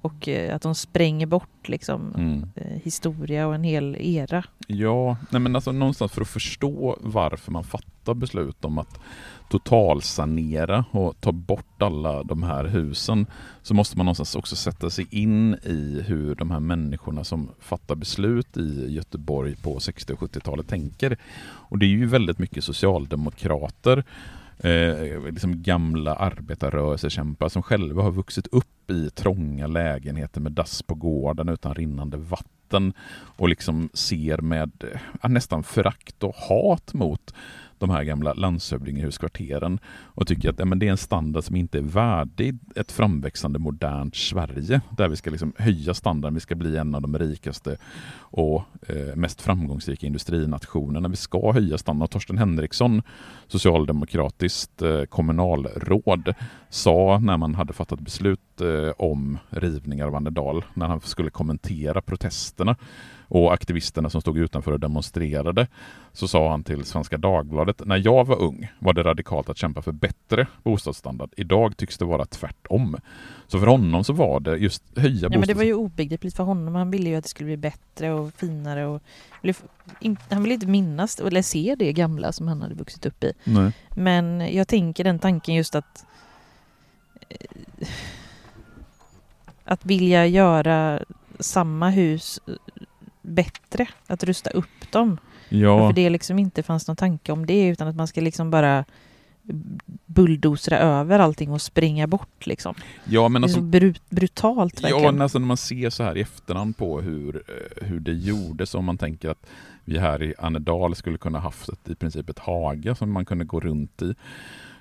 och eh, att de spränger bort liksom mm. Eh, historia och en hel era. Ja, nej men alltså någonstans för att förstå varför man fattar beslut om att totalsanera och ta bort alla de här husen så måste man någonstans också sätta sig in i hur de här människorna som fattar beslut i Göteborg på 60 och 70-talet tänker. Och det är ju väldigt mycket socialdemokrater eh, liksom gamla arbetarrörelsekämpar som själva har vuxit upp i trånga lägenheter med dass på gården utan rinnande vatten och liksom ser med eh, nästan förakt och hat mot de här gamla landshövdingehuskvarteren och tycker att ja, men det är en standard som inte är värdig ett framväxande modernt Sverige där vi ska liksom höja standarden, vi ska bli en av de rikaste och eh, mest framgångsrika industrinationerna. Vi ska höja standarden. Torsten Henriksson, socialdemokratiskt eh, kommunalråd, sa när man hade fattat beslut eh, om rivningar av Annedal, när han skulle kommentera protesterna och aktivisterna som stod utanför och demonstrerade, så sa han till Svenska Dagbladet, när jag var ung var det radikalt att kämpa för bättre bostadsstandard. Idag tycks det vara tvärtom. Så för honom så var det just höja ja, bostads... men Det var ju obegripligt för honom. Han ville ju att det skulle bli bättre och finare. Och... Han ville inte minnas eller se det gamla som han hade vuxit upp i. Nej. Men jag tänker den tanken just att eh, att vilja göra samma hus bättre, att rusta upp dem. Ja. Varför det liksom inte fanns någon tanke om det utan att man ska liksom bara bulldozra över allting och springa bort liksom. Ja, men alltså, det är så brut brutalt verkligen. Ja, alltså när man ser så här i efterhand på hur, eh, hur det gjordes, om man tänker att vi här i Annedal skulle kunna haft ett, i princip ett hage som man kunde gå runt i.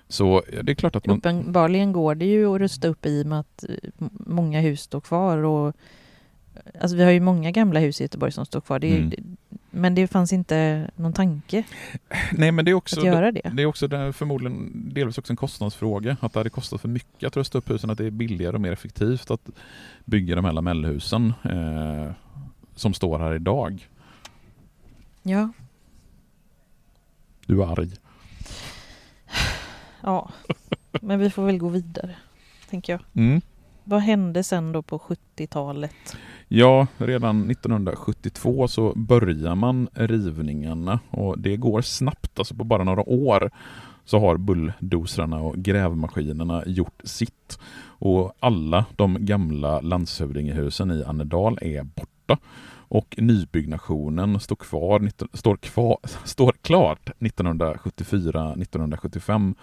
Så det är klart att man... Uppenbarligen går det ju att rusta upp i och med att eh, många hus står kvar och Alltså vi har ju många gamla hus i Göteborg som står kvar. Det är, mm. Men det fanns inte någon tanke Nej, men det är också, att göra det. Det är också det förmodligen delvis också en kostnadsfråga. Att det hade kostat för mycket att rusta upp husen. Att det är billigare och mer effektivt att bygga de här lamellhusen eh, som står här idag. Ja. Du är arg. Ja, men vi får väl gå vidare, tänker jag. Mm. Vad hände sen då på 70-talet? Ja, redan 1972 så börjar man rivningarna och det går snabbt, alltså på bara några år så har bulldozrarna och grävmaskinerna gjort sitt. Och alla de gamla landshövdingehusen i Annedal är borta och nybyggnationen står, kvar, står, kvar, (laughs) står klart 1974-1975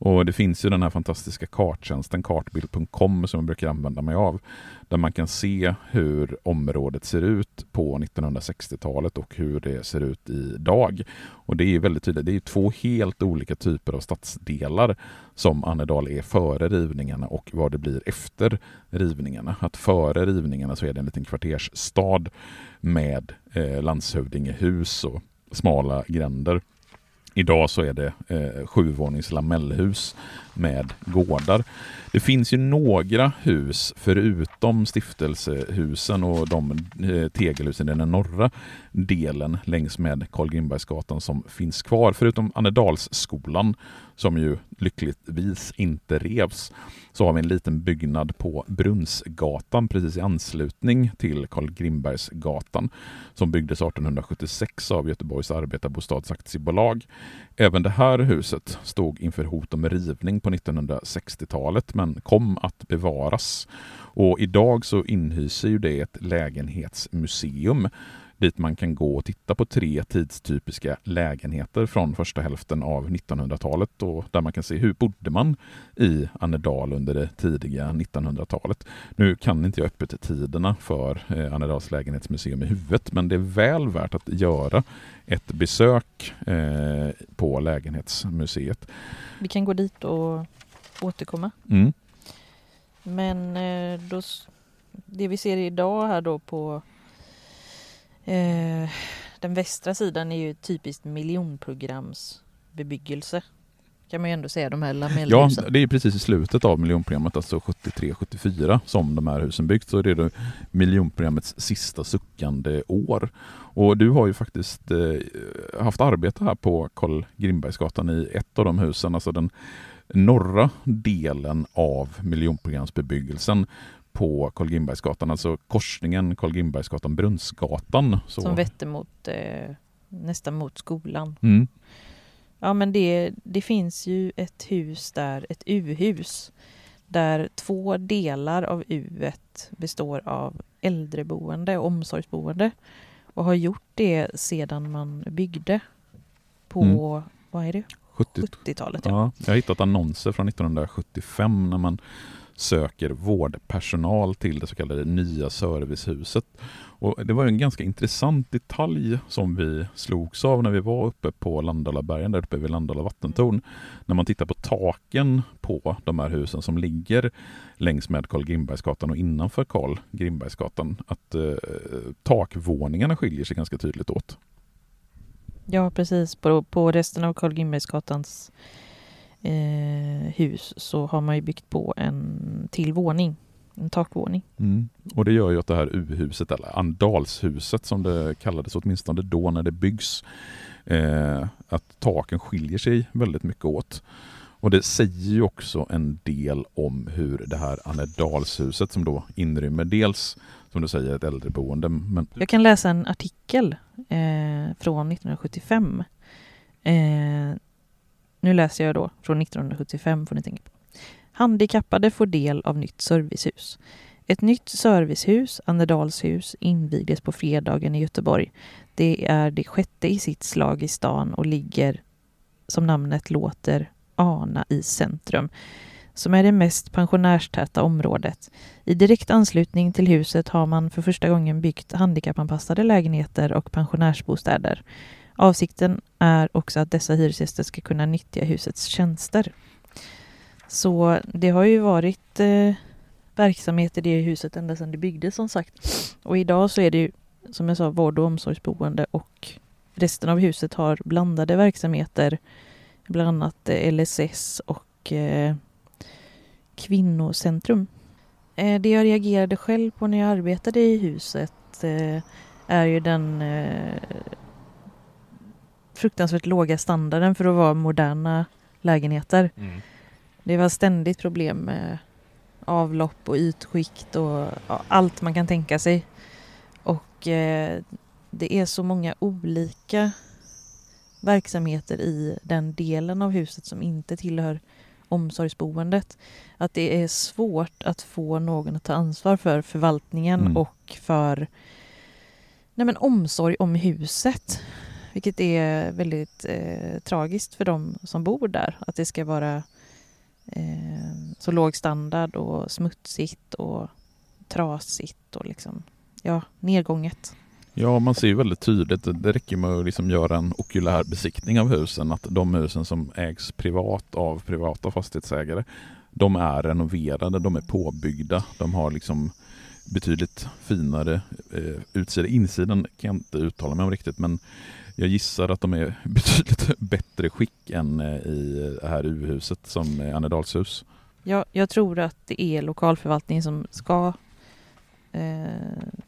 och det finns ju den här fantastiska karttjänsten kartbild.com som jag brukar använda mig av. Där man kan se hur området ser ut på 1960-talet och hur det ser ut idag. Och det är väldigt tydligt, det är två helt olika typer av stadsdelar som Annedal är före rivningarna och vad det blir efter rivningarna. Att före rivningarna så är det en liten kvartersstad med eh, landshövdingehus och smala gränder. Idag så är det eh, sjuvånings lamellhus med gårdar. Det finns ju några hus förutom stiftelsehusen och de eh, tegelhusen i den norra delen längs med Karl Grimbergsgatan som finns kvar. Förutom Annedalsskolan som ju lyckligtvis inte revs så har vi en liten byggnad på Brunnsgatan precis i anslutning till Carl Grimbergsgatan som byggdes 1876 av Göteborgs arbetarbostadsaktiebolag. Även det här huset stod inför hot om rivning på på 1960-talet men kom att bevaras. Och idag så inhyser ju det ett lägenhetsmuseum dit man kan gå och titta på tre tidstypiska lägenheter från första hälften av 1900-talet och där man kan se hur bodde man i Annedal under det tidiga 1900-talet. Nu kan inte jag öppettiderna för eh, Annedals lägenhetsmuseum i huvudet men det är väl värt att göra ett besök eh, på lägenhetsmuseet. Vi kan gå dit och återkomma. Mm. Men eh, då, det vi ser idag här då på eh, den västra sidan är ju typiskt miljonprogramsbebyggelse. Kan man ju ändå säga, de här Ja, lamellhusen. det är precis i slutet av miljonprogrammet, alltså 73-74 som de här husen byggts. Så det är då miljonprogrammets sista suckande år. Och du har ju faktiskt eh, haft arbete här på Karl Grimbergsgatan i ett av de husen, alltså den norra delen av miljonprogramsbebyggelsen på Karl Grimbergsgatan, alltså korsningen Karl Grimbergsgatan Brunnsgatan. Så. Som vetter mot, eh, nästan mot skolan. Mm. Ja men det, det finns ju ett hus där, ett U-hus, där två delar av U består av äldreboende och omsorgsboende och har gjort det sedan man byggde på, Mm. vad är det, 70 70-talet? Ja. Ja, jag har hittat annonser från 1975 när man söker vårdpersonal till det så kallade nya servicehuset. Och det var ju en ganska intressant detalj som vi slogs av när vi var uppe på Landalabergen, där uppe vid Landala vattentorn. När man tittar på taken på de här husen som ligger längs med Karl Grimbergsgatan och innanför Karl Grimbergsgatan, att eh, takvåningarna skiljer sig ganska tydligt åt. Ja, precis. På, på resten av Karl Grimbergsgatans eh, hus så har man ju byggt på en till våning, en takvåning. Mm. Och det gör ju att det här U-huset, eller Andalshuset som det kallades åtminstone då när det byggs, eh, att taken skiljer sig väldigt mycket åt. Och det säger ju också en del om hur det här Annedalshuset som då inrymmer dels, som du säger, ett äldreboende, men Jag kan läsa en artikel eh, från 1975. Eh, nu läser jag då från 1975 får ni tänka på. Handikappade får del av nytt servicehus. Ett nytt servicehus, Annedalshus, invigdes på fredagen i Göteborg. Det är det sjätte i sitt slag i stan och ligger, som namnet låter, Ana i centrum, som är det mest pensionärstäta området. I direkt anslutning till huset har man för första gången byggt handikappanpassade lägenheter och pensionärsbostäder. Avsikten är också att dessa hyresgäster ska kunna nyttja husets tjänster. Så det har ju varit eh, verksamhet i det huset ända sedan det byggdes som sagt. Och idag så är det ju som jag sa vård och omsorgsboende och resten av huset har blandade verksamheter. Bland annat eh, LSS och eh, kvinnocentrum. Eh, det jag reagerade själv på när jag arbetade i huset eh, är ju den eh, fruktansvärt låga standarden för att vara moderna lägenheter. Det var ständigt problem med avlopp och ytskikt och ja, allt man kan tänka sig. Och eh, det är så många olika verksamheter i den delen av huset som inte tillhör omsorgsboendet. Att det är svårt att få någon att ta ansvar för förvaltningen Mm. och för nej men, omsorg om huset. Vilket är väldigt eh, tragiskt för de som bor där. Att det ska vara eh, så låg standard och smutsigt och trasigt och liksom, ja, nedgånget. Ja, man ser ju väldigt tydligt, det räcker med att liksom göra en okulär besiktning av husen, att de husen som ägs privat av privata fastighetsägare, de är renoverade, de är påbyggda, de har liksom betydligt finare eh, utsida. Insidan kan jag inte uttala mig om riktigt, men jag gissar att de är betydligt (laughs) bättre skick än eh, i det här U-huset som är Annedalshus. Ja, jag tror att det är lokalförvaltningen som ska eh,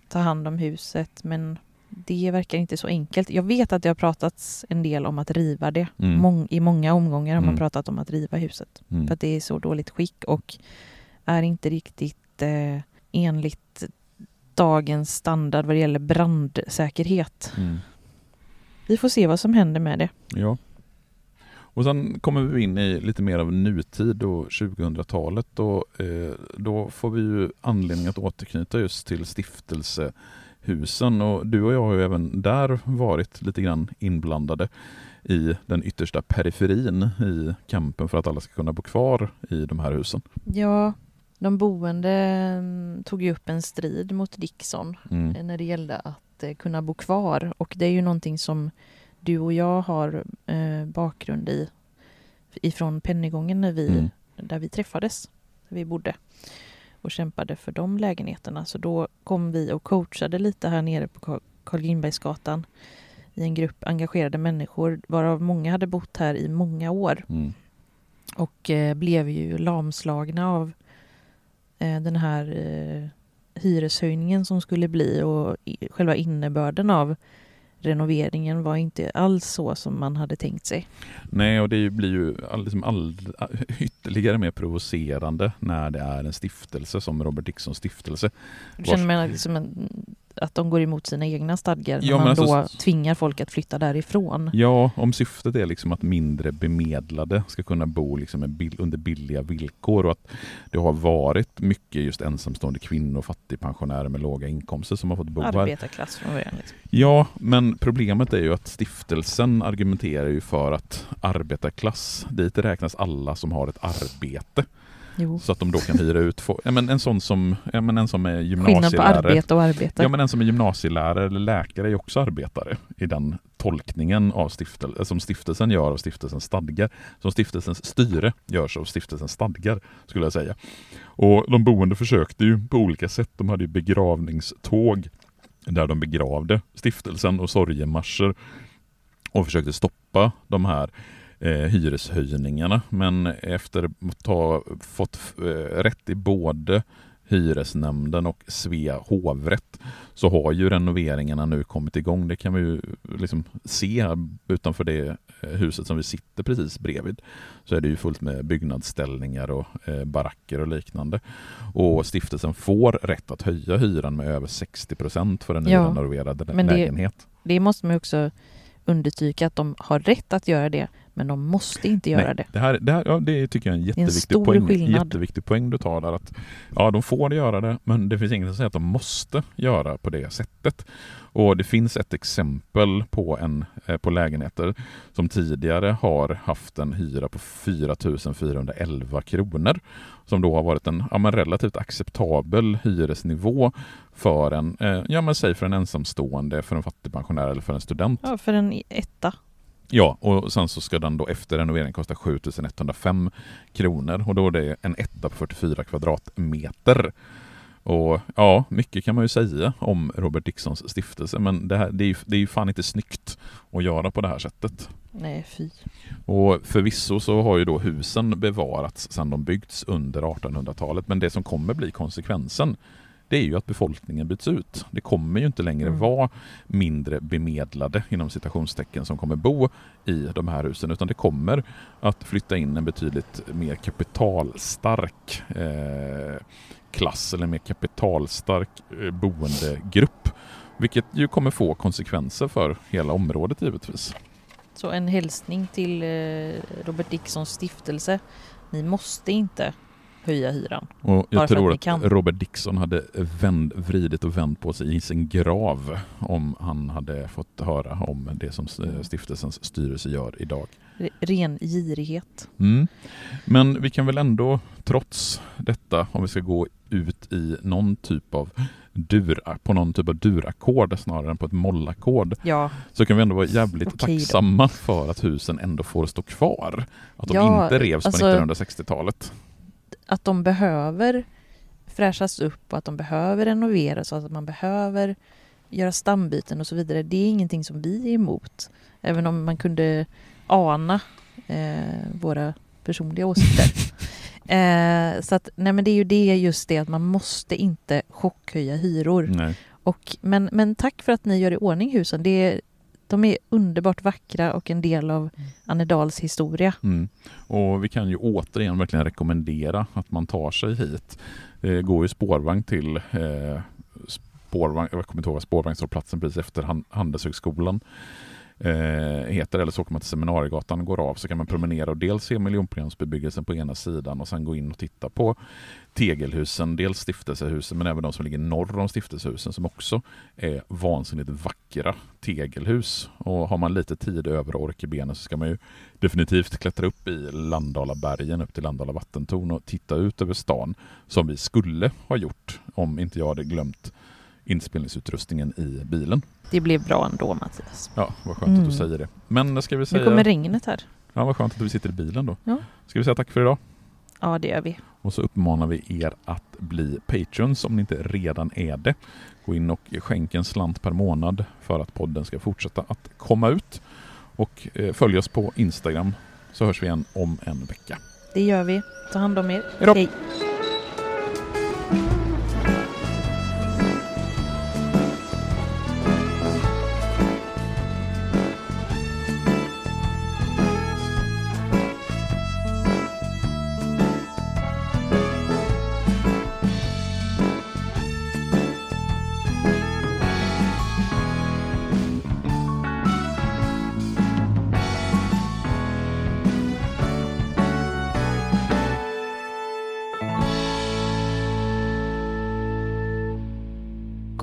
ta hand om huset men det verkar inte så enkelt. Jag vet att det har pratats en del om att riva det. Mm. Mång, I många omgångar har man Mm. pratat om att riva huset. Mm. För att det är så dåligt skick och är inte riktigt eh, enligt dagens standard vad det gäller brandsäkerhet. Vi får se vad som händer med det. Ja. Och sen kommer vi in i lite mer av nutid och 2000-talet och eh, då får vi ju anledning att återknyta just till stiftelsehusen och du och jag har ju även där varit lite grann inblandade i den yttersta periferin i kampen för att alla ska kunna bo kvar i de här husen. Ja, de boende mm, tog ju upp en strid mot Dickson Mm. eh, när det gällde att eh, kunna bo kvar och det är ju någonting som du och jag har eh, bakgrund i ifrån Pennygången när vi, Mm. där vi träffades, där vi bodde och kämpade för de lägenheterna. Så då kom vi och coachade lite här nere på Karl- Grimbergsgatan i en grupp engagerade människor varav många hade bott här i många år Mm. och eh, blev ju lamslagna av den här eh, hyreshöjningen som skulle bli och själva innebörden av renoveringen var inte alls så som man hade tänkt sig. Nej, och det blir ju liksom all, ytterligare mer provocerande när det är en stiftelse som Robert Dicksons stiftelse. Jag känner mig liksom en, att de går emot sina egna stadgar när Ja, man alltså- då tvingar folk att flytta därifrån. Ja, om syftet är liksom att mindre bemedlade ska kunna bo liksom bill- under billiga villkor och att det har varit mycket just ensamstående kvinnor och fattigpensionärer med låga inkomster som har fått bo här. Arbetarklass från början. Liksom. Ja, men problemet är ju att stiftelsen argumenterar ju för att arbetarklass, dit räknas alla som har ett arbete. Jo. Så att de då kan hyra ut. Ja, men en sån som, ja, men en som är Skillnad på gymnasielärare. arbete och arbete. Ja, men en som är gymnasielärare eller läkare är också arbetare i den tolkningen av stiftel, som stiftelsen gör av stiftelsens stadgar. Som stiftelsens styre görs av stiftelsens stadgar, skulle jag säga. Och de boende försökte ju på olika sätt. De hade ju begravningståg där de begravde stiftelsen och sorgemarscher och försökte stoppa de här eh, hyreshöjningarna. Men efter att ha fått eh, rätt i både hyresnämnden och Svea hovrätt så har ju renoveringarna nu kommit igång. Det kan vi ju liksom se utanför det eh, huset som vi sitter precis bredvid. Så är det ju fullt med byggnadsställningar och eh, baracker och liknande. Och stiftelsen får rätt att höja hyran med över 60 procent för en Ja, nyrenoverad men det- lägenhet. Det måste man också understryka att de har rätt att göra det, men de måste inte göra Nej, det. Det, här, det, här, ja, det tycker jag är en jätteviktig, stor poäng, skillnad. jätteviktig poäng du tar där. Att, ja, de får göra det, men det finns inget som säger att de måste göra på det sättet. Och Det finns ett exempel på, en, eh, på lägenheter som tidigare har haft en hyra på 4 411 kronor. Som då har varit en ja, men relativt acceptabel hyresnivå för en, eh, ja, men säg för en ensamstående, för en fattigpensionär eller för en student. Ja, för en etta. Ja, och sen så ska den då efter renovering kosta 7105 kronor och då är det en etta på 44 kvadratmeter. Och ja, mycket kan man ju säga om Robert Dicksons stiftelse, men det, här, det, är ju, det är ju fan inte snyggt att göra på det här sättet. Nej, fy. Och förvisso så har ju då husen bevarats sedan de byggts under 1800-talet, men det som kommer bli konsekvensen det är ju att befolkningen byts ut. Det kommer ju inte längre Mm. vara mindre bemedlade inom citationstecken som kommer bo i de här husen utan det kommer att flytta in en betydligt mer kapitalstark eh, klass eller mer kapitalstark eh, boendegrupp. Vilket ju kommer få konsekvenser för hela området givetvis. Så en hälsning till eh, Robert Dicksons stiftelse. Ni måste inte höja hyran. Och jag att tror att, kan. Robert Dixon hade vänd, vridit och vänt på sig i sin grav om han hade fått höra om det som eh, stiftelsens styrelse gör idag. Re- Ren girighet. Mm. Men vi kan väl ändå, trots detta, om vi ska gå ut i någon typ av dur, på någon typ av durackord snarare än på ett mollackord, Ja, så kan vi ändå vara jävligt då. tacksamma för att husen ändå får stå kvar. Att de Ja, inte revs alltså- på 1960-talet. Att de behöver fräschas upp och att de behöver renoveras och att man behöver göra stambyten och så vidare. Det är ingenting som vi är emot. Även om man kunde ana eh, våra personliga åsikter. (laughs) eh, så att, nej men det är ju det just det att man måste inte chockhöja hyror. Nej. Och, men, men tack för att ni gör i ordning husen. Det de är underbart vackra och en del av Annedals historia. Mm. Och vi kan ju återigen verkligen rekommendera att man tar sig hit. Det går ju spårvagn till eh, spårvagn, jag kommer inte ihåg spårvagnshållplatsen precis efter Han- Handelshögskolan eh, heter, eller så åker man till Seminariegatan, och går av, så kan man promenera och dels se miljonprogramsbebyggelsen på ena sidan och sen gå in och titta på tegelhusen, dels stiftelsehusen men även de som ligger norr om stiftelsehusen som också är vansinnigt vackra tegelhus. Och har man lite tid över och ork i benen så ska man ju definitivt klättra upp i Landalabergen, upp till Landala vattentorn och titta ut över stan som vi skulle ha gjort om inte jag hade glömt inspelningsutrustningen i bilen. Det blev bra ändå Mattias. Ja, vad skönt Mm. att du säger det. Men ska vi Nu säga... kommer regnet här. Ja, vad skönt att vi sitter i bilen då. Ja. Ska vi säga tack för idag? Ja, det gör vi. Och så uppmanar vi er att bli Patreons om ni inte redan är det. Gå in och skänk en slant per månad för att podden ska fortsätta att komma ut. Och eh, följ oss på Instagram så hörs vi igen om en vecka. Det gör vi. Ta hand om er. Hej då. Hej.